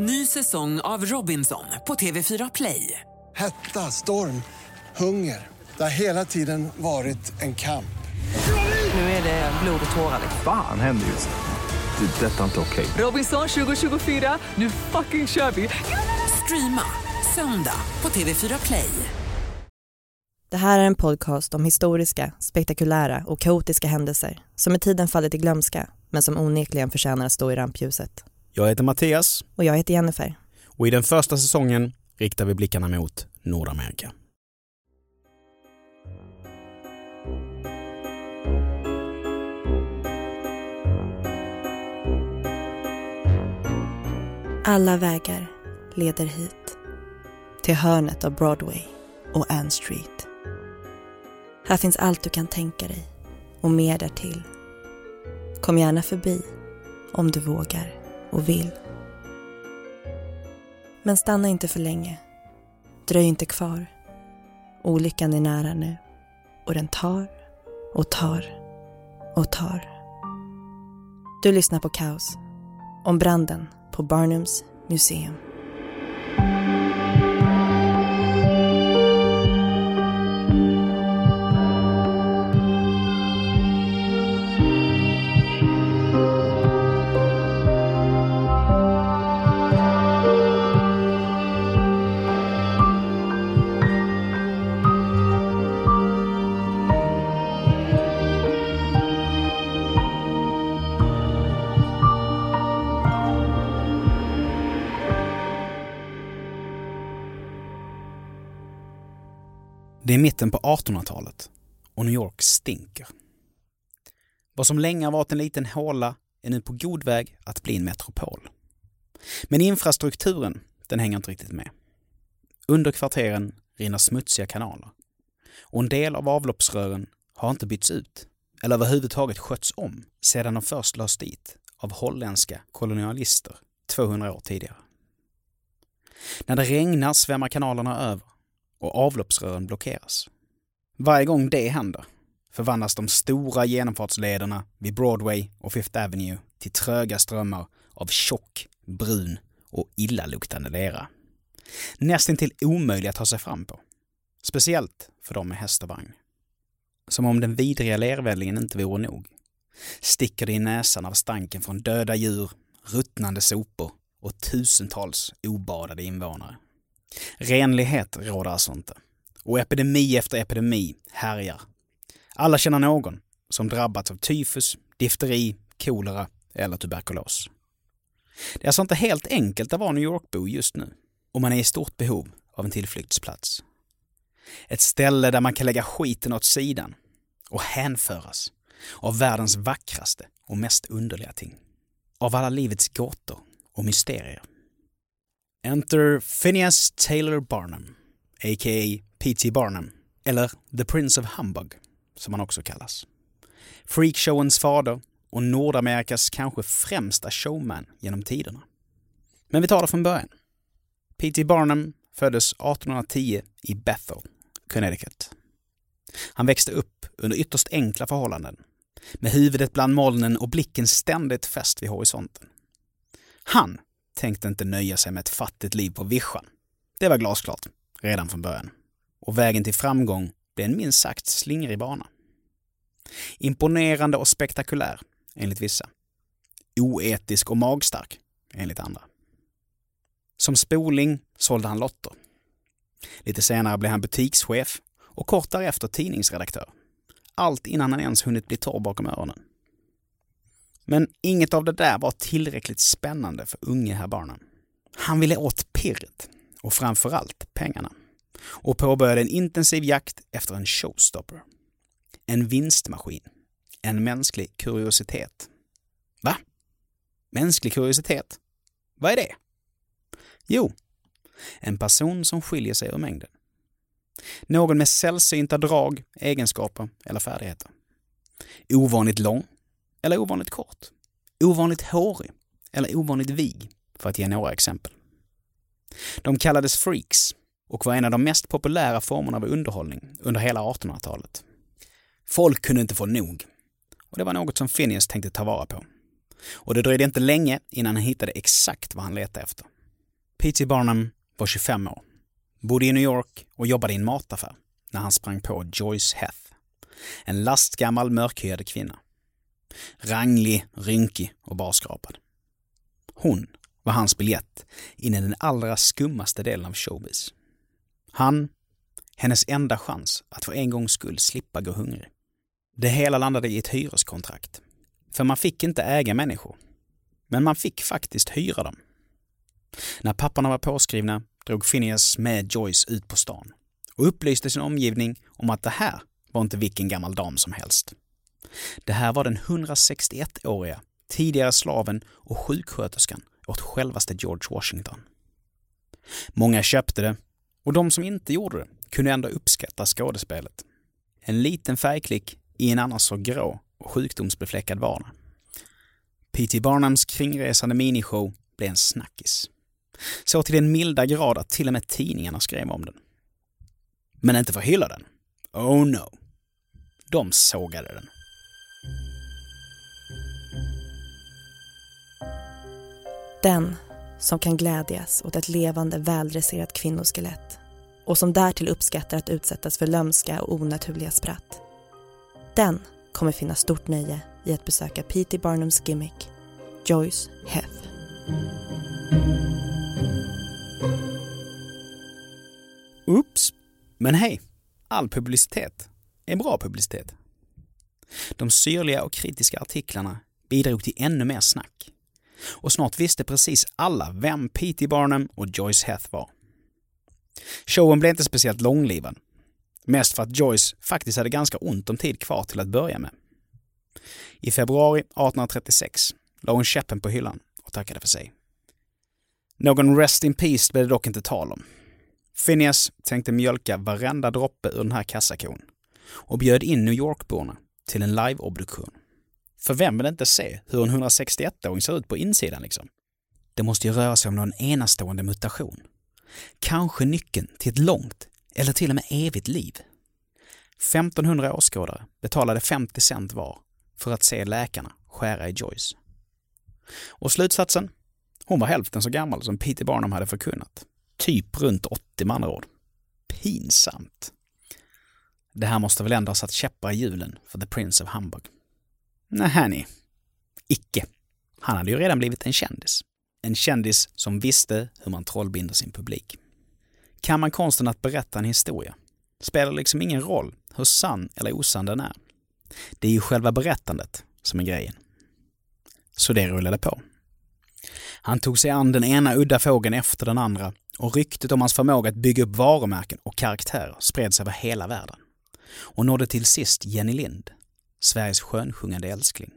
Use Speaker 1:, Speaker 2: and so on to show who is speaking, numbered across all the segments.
Speaker 1: Ny säsong av Robinson på TV4 Play.
Speaker 2: Hetta, storm, hunger. Det har hela tiden varit en kamp.
Speaker 1: Nu är det blod och tårar.
Speaker 3: Fan händer just nu. Det. är Detta är inte okej.
Speaker 1: Robinson 2024, nu fucking kör vi! Streama söndag på TV4 Play.
Speaker 4: Det här är en podcast om historiska, spektakulära och kaotiska händelser som med tiden fallit i glömska men som onekligen förtjänar att stå i rampljuset.
Speaker 5: Jag heter Mattias
Speaker 4: Och jag heter Jennifer.
Speaker 5: och i den första säsongen riktar vi blickarna mot Nordamerika.
Speaker 4: Alla vägar leder hit. Till hörnet av Broadway och Ann Street. Här finns allt du kan tänka dig och mer därtill. Kom gärna förbi om du vågar och vill. Men stanna inte för länge. Dröj inte kvar. Olyckan är nära nu och den tar och tar och tar. Du lyssnar på Kaos om branden på Barnums museum.
Speaker 5: Det är mitten på 1800-talet och New York stinker. Vad som länge har varit en liten håla är nu på god väg att bli en metropol. Men infrastrukturen, den hänger inte riktigt med. Under kvarteren rinner smutsiga kanaler. Och en del av avloppsrören har inte bytts ut eller överhuvudtaget skötts om sedan de först lades dit av holländska kolonialister 200 år tidigare. När det regnar svämmar kanalerna över och avloppsrören blockeras. Varje gång det händer förvandlas de stora genomfartslederna vid Broadway och Fifth Avenue till tröga strömmar av tjock, brun och illaluktande lera. Nästintill omöjlig att ta sig fram på. Speciellt för dem med häst och vagn. Som om den vidriga lervällingen inte vore nog sticker det i näsan av stanken från döda djur, ruttnande sopor och tusentals obadade invånare. Renlighet råder alltså inte. Och epidemi efter epidemi härjar. Alla känner någon som drabbats av tyfus, difteri, kolera eller tuberkulos. Det är alltså inte helt enkelt att vara New York-bo just nu och man är i stort behov av en tillflyktsplats. Ett ställe där man kan lägga skiten åt sidan och hänföras av världens vackraste och mest underliga ting. Av alla livets gåtor och mysterier. Enter Phineas Taylor Barnum, a.k.a. P.T. Barnum, eller The Prince of Humbug, som han också kallas. Freakshowens fader och Nordamerikas kanske främsta showman genom tiderna. Men vi tar det från början. P.T. Barnum föddes 1810 i Bethel, Connecticut. Han växte upp under ytterst enkla förhållanden, med huvudet bland molnen och blicken ständigt fäst vid horisonten. Han tänkte inte nöja sig med ett fattigt liv på vischan. Det var glasklart, redan från början. Och vägen till framgång blev en minst sagt slingrig bana. Imponerande och spektakulär, enligt vissa. Oetisk och magstark, enligt andra. Som spoling sålde han lotter. Lite senare blev han butikschef och kort därefter tidningsredaktör. Allt innan han ens hunnit bli torr bakom öronen. Men inget av det där var tillräckligt spännande för unge herr Barnum. Han ville åt pirret och framförallt pengarna och påbörjade en intensiv jakt efter en showstopper. En vinstmaskin. En mänsklig kuriositet. Va? Mänsklig kuriositet? Vad är det? Jo, en person som skiljer sig ur mängden. Någon med sällsynta drag, egenskaper eller färdigheter. Ovanligt lång eller ovanligt kort. Ovanligt hårig eller ovanligt vig, för att ge några exempel. De kallades freaks och var en av de mest populära formerna av underhållning under hela 1800-talet. Folk kunde inte få nog. Och det var något som Phineas tänkte ta vara på. Och det dröjde inte länge innan han hittade exakt vad han letade efter. P.T. Barnum var 25 år, bodde i New York och jobbade i en mataffär när han sprang på Joyce Heth, en lastgammal mörkhyade kvinna. Ranglig, rynkig och barskrapad. Hon var hans biljett in i den allra skummaste delen av showbiz. Han, hennes enda chans att för en gångs skull slippa gå hungrig. Det hela landade i ett hyreskontrakt. För man fick inte äga människor. Men man fick faktiskt hyra dem. När papporna var påskrivna drog Phineas med Joyce ut på stan och upplyste sin omgivning om att det här var inte vilken gammal dam som helst. Det här var den 161-åriga, tidigare slaven och sjuksköterskan åt självaste George Washington. Många köpte det och de som inte gjorde det kunde ändå uppskatta skådespelet. En liten färgklick i en annars så grå och sjukdomsbefläckad vardag. P.T. Barnums kringresande minishow blev en snackis. Så till den milda grad att till och med tidningarna skrev om den. Men inte för att hylla den. Oh no. De sågade den.
Speaker 4: Den som kan glädjas åt ett levande väldresserat kvinnoskelett och som därtill uppskattar att utsättas för lömska och onaturliga spratt. Den kommer finna stort nöje i att besöka P.T. Barnums gimmick, Joyce Heth.
Speaker 5: Oops. Men hej, all publicitet är bra publicitet. De syrliga och kritiska artiklarna bidrog till ännu mer snack. Och snart visste precis alla vem P.T. Barnum och Joyce Heth var. Showen blev inte speciellt långlivad. Mest för att Joyce faktiskt hade ganska ont om tid kvar till att börja med. I februari 1836 la hon käppen på hyllan och tackade för sig. Någon rest in peace blev det dock inte tal om. Phineas tänkte mjölka varenda droppe ur den här kassakon och bjöd in New York-borna till en live-obduktion. För vem vill inte se hur en 161-åring ser ut på insidan liksom? Det måste ju röra sig om någon enastående mutation. Kanske nyckeln till ett långt eller till och med evigt liv. 1500 åskådare betalade 50 cent var för att se läkarna skära i Joyce. Och slutsatsen? Hon var hälften så gammal som Peter Barnum hade förkunnat. Typ runt 80 med andra ord. Pinsamt. Det här måste väl ändå ha satt käppar i hjulen för The Prince of Hamburg. Nähä ni. Icke. Han hade ju redan blivit en kändis. En kändis som visste hur man trollbinder sin publik. Kan man konsten att berätta en historia spelar liksom ingen roll hur sann eller osann den är. Det är ju själva berättandet som är grejen. Så det rullade på. Han tog sig an den ena udda fågeln efter den andra och ryktet om hans förmåga att bygga upp varumärken och karaktärer spreds över hela världen och nådde till sist Jenny Lind, Sveriges skönsjungande älskling.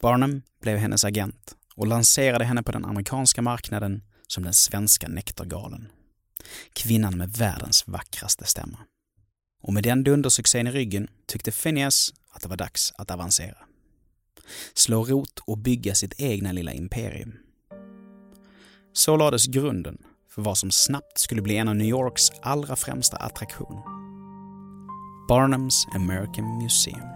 Speaker 5: Barnum blev hennes agent och lanserade henne på den amerikanska marknaden som den svenska nektargalen. Kvinnan med världens vackraste stämma. Och med den dundersuccén i ryggen tyckte Phineas att det var dags att avancera. Slå rot och bygga sitt egna lilla imperium. Så lades grunden för vad som snabbt skulle bli en av New Yorks allra främsta attraktioner. Barnums American Museum.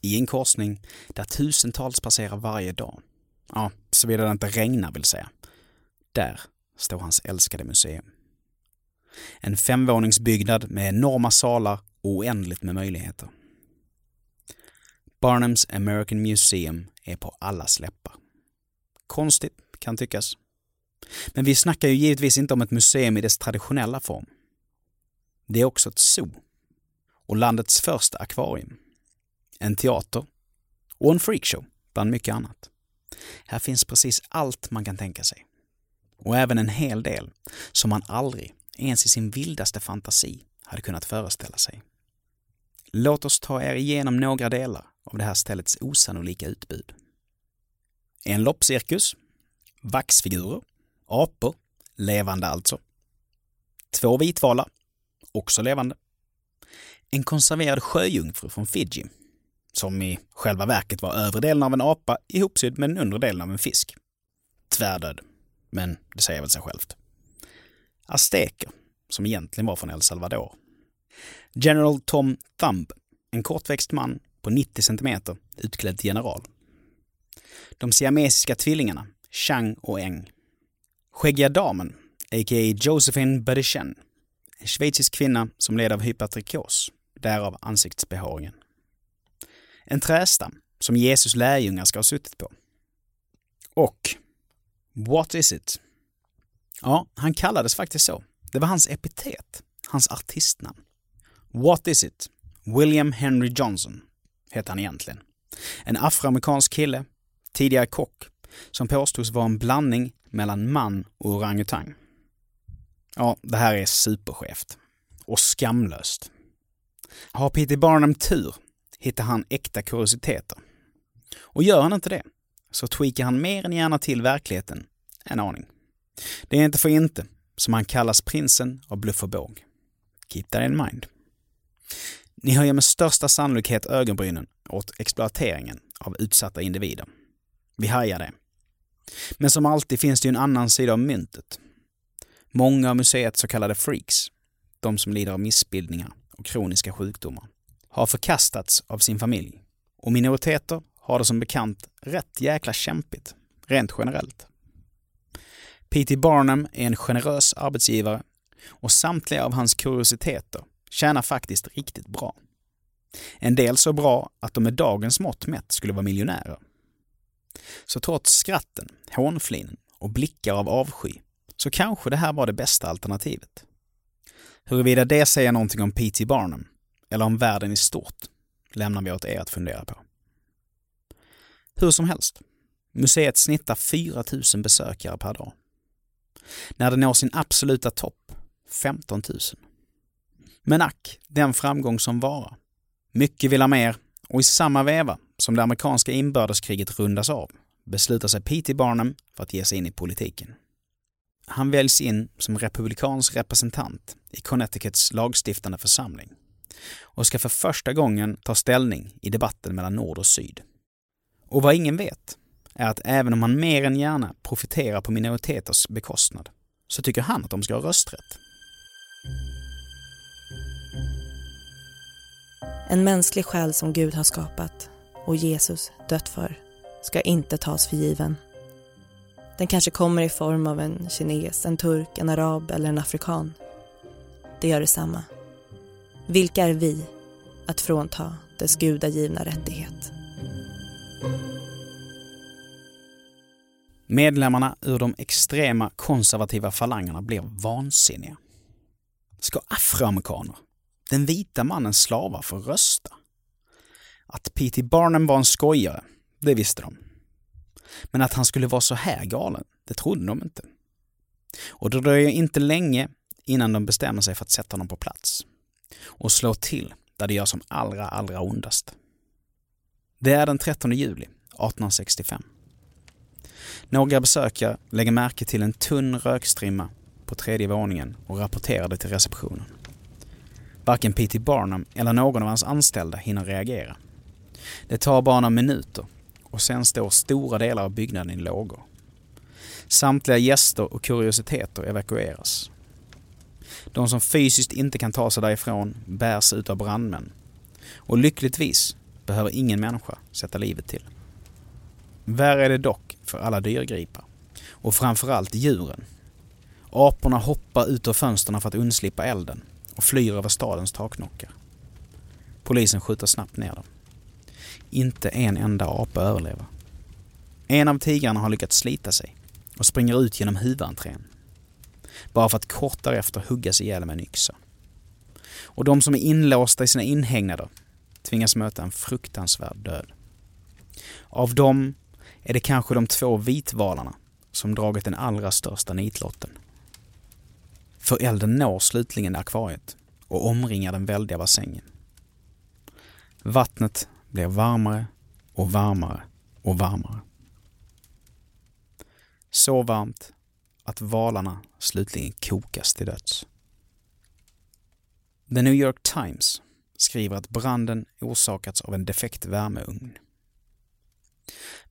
Speaker 5: i en korsning där tusentals passerar varje dag. Ja, såvida det inte regnar vill säga. Där står hans älskade museum. En femvåningsbyggnad med enorma salar och oändligt med möjligheter. Barnums American Museum är på allas läppar. Konstigt, kan tyckas. Men vi snackar ju givetvis inte om ett museum i dess traditionella form. Det är också ett zoo. Och landets första akvarium. En teater. Och en freakshow, bland mycket annat. Här finns precis allt man kan tänka sig. Och även en hel del som man aldrig, ens i sin vildaste fantasi, hade kunnat föreställa sig. Låt oss ta er igenom några delar av det här ställets osannolika utbud. En loppcirkus, vaxfigurer, apor, levande alltså. Två vitvalar, också levande. En konserverad sjöjungfru från Fiji, som i själva verket var övre delen av en apa ihopsydd med den undre delen av en fisk. Tvärdöd, men det säger väl sig självt. Azteker, som egentligen var från El Salvador. General Tom Thumb, en kortväxt man på 90 centimeter, utklädd till general. De siamesiska tvillingarna, Chang och Eng. Skäggiga damen, a.k.a. Josephine Badichen, en schweizisk kvinna som led av hypertrikos, därav ansiktsbehåringen. En trästam som Jesus lärjungar ska ha suttit på. Och What is it? Ja, han kallades faktiskt så. Det var hans epitet, hans artistnamn. What is it? William Henry Johnson hette han egentligen. En afroamerikansk kille, tidigare kock, som påstods vara en blandning mellan man och orangutang. Ja, det här är superskevt. Och skamlöst. Har Peter Barnum tur hittar han äkta kuriositeter. Och gör han inte det, så tweakar han mer än gärna till verkligheten en aning. Det är inte för inte som han kallas prinsen av bluff och båg. Keep that in mind. Ni höjer med största sannolikhet ögonbrynen åt exploateringen av utsatta individer. Vi hajar det. Men som alltid finns det ju en annan sida av myntet. Många av museets så kallade freaks, de som lider av missbildningar och kroniska sjukdomar, har förkastats av sin familj. Och minoriteter har det som bekant rätt jäkla kämpigt, rent generellt. P.T. Barnum är en generös arbetsgivare och samtliga av hans kuriositeter tjänar faktiskt riktigt bra. En del så bra att de med dagens mått mätt skulle vara miljonärer. Så trots skratten, hånflinen och blickar av avsky så kanske det här var det bästa alternativet. Huruvida det säger någonting om P.T. Barnum eller om världen i stort lämnar vi åt er att fundera på. Hur som helst, museet snittar 4 000 besökare per dag. När det når sin absoluta topp, 15 000. Men ack, den framgång som varar. Mycket vill ha mer och i samma veva som det amerikanska inbördeskriget rundas av beslutar sig P.T. Barnum för att ge sig in i politiken. Han väljs in som republikansk representant i Connecticuts lagstiftande församling och ska för första gången ta ställning i debatten mellan nord och syd. Och vad ingen vet är att även om han mer än gärna profiterar på minoriteters bekostnad så tycker han att de ska ha rösträtt.
Speaker 4: En mänsklig själ som Gud har skapat och Jesus dött för ska inte tas för given. Den kanske kommer i form av en kines, en turk, en arab eller en afrikan. Det gör detsamma. Vilka är vi att frånta dess gudagivna rättighet?
Speaker 5: Medlemmarna ur de extrema konservativa falangerna blir vansinniga. Ska afroamerikaner, den vita mannens slavar, få rösta? Att P.T. Barnum var en skojare, det visste de. Men att han skulle vara så här galen, det trodde de inte. Och det dröjer inte länge innan de bestämmer sig för att sätta honom på plats. Och slå till där det gör som allra, allra ondast. Det är den 13 juli 1865. Några besökare lägger märke till en tunn rökstrimma på tredje våningen och rapporterar det till receptionen. Varken P.T. Barnum eller någon av hans anställda hinner reagera. Det tar bara några minuter och sen står stora delar av byggnaden i lågor. Samtliga gäster och kuriositeter evakueras. De som fysiskt inte kan ta sig därifrån bärs ut av brandmän. Och lyckligtvis behöver ingen människa sätta livet till. Värre är det dock för alla dyrgripar. Och framförallt djuren. Aporna hoppar ut ur fönstren för att undslippa elden och flyr över stadens taknockar. Polisen skjuter snabbt ner dem. Inte en enda apa överlever. En av tigrarna har lyckats slita sig och springer ut genom huvudentrén. Bara för att kort därefter huggas ihjäl med en yxa. Och de som är inlåsta i sina inhägnader tvingas möta en fruktansvärd död. Av dem är det kanske de två vitvalarna som dragit den allra största nitlotten. För elden når slutligen akvariet och omringar den väldiga bassängen. Vattnet blir varmare och varmare och varmare. Så varmt att valarna slutligen kokas till döds. The New York Times skriver att branden orsakats av en defekt värmeugn.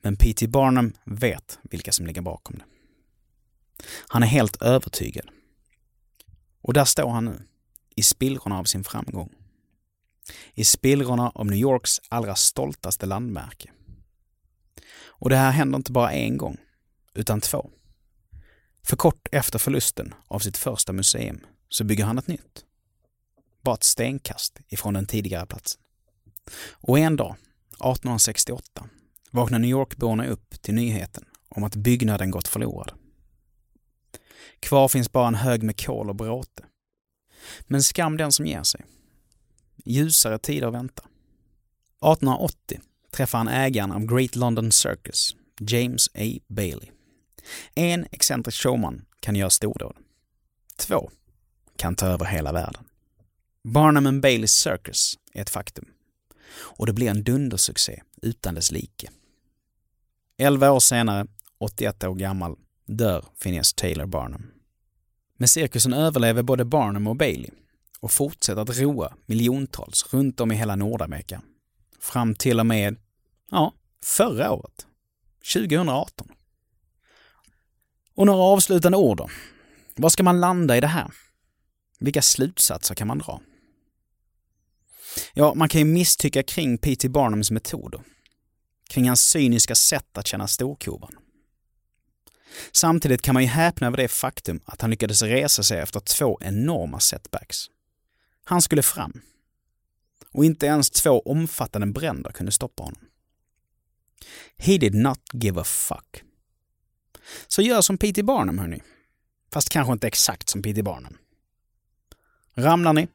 Speaker 5: Men P.T. Barnum vet vilka som ligger bakom det. Han är helt övertygad. Och där står han nu, i spillrorna av sin framgång. I spillrorna av New Yorks allra stoltaste landmärke. Och det här händer inte bara en gång, utan två. För kort efter förlusten av sitt första museum så bygger han ett nytt. Bara ett stenkast ifrån den tidigare platsen. Och en dag, 1868, vaknar New York-borna upp till nyheten om att byggnaden gått förlorad. Kvar finns bara en hög med kol och bråte. Men skam den som ger sig. Ljusare tider väntar. 1880 träffar han ägaren av Great London Circus, James A. Bailey. En excentrisk showman kan göra stordåd. Två kan ta över hela världen. Barnum and Baileys Circus är ett faktum. Och det blir en dundersuccé utan dess like. Elva år senare, 81 år gammal, dör Phineas Taylor Barnum. Men cirkusen överlever både Barnum och Bailey och fortsätter att roa miljontals runt om i hela Nordamerika. Fram till och med, ja, förra året. 2018. Och några avslutande ord då. Var ska man landa i det här? Vilka slutsatser kan man dra? Ja, man kan ju misstycka kring P.T. Barnums metoder. Kring hans cyniska sätt att känna storkovan. Samtidigt kan man ju häpna över det faktum att han lyckades resa sig efter två enorma setbacks. Han skulle fram. Och inte ens två omfattande bränder kunde stoppa honom. He did not give a fuck. Så gör som P.T. Barnum, hörni. Fast kanske inte exakt som P.T. Barnum. Ramlar ni,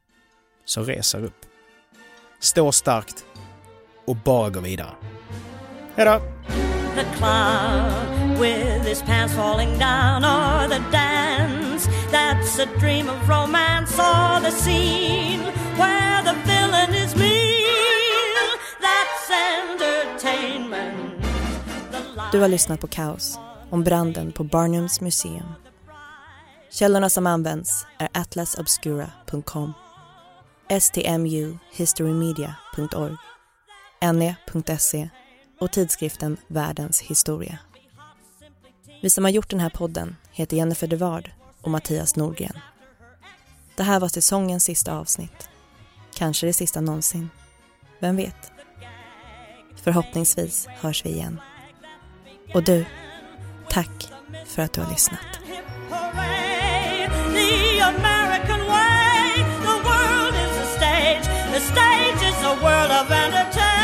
Speaker 5: så reser upp. Stå starkt och bara gå vidare. Hejdå!
Speaker 6: the clown with his pants falling down, or the dance that's a dream of romance, or the scene where the villain is mean. That's entertainment.
Speaker 4: Du har lyssnat på Kaos om branden på Barnums museum. Källorna som används är atlasobscura.com, stmuhistorymedia.org, ne.se och tidskriften Världens historia. Vi som har gjort den här podden heter Jennifer Devard och Mattias Nordgren. Det här var säsongens sista avsnitt. Kanske det sista någonsin. Vem vet? Förhoppningsvis hörs vi igen. Och du, tack för att du har lyssnat.
Speaker 6: Hooray! The American way. The world is a stage. The stage is a world of entertainment.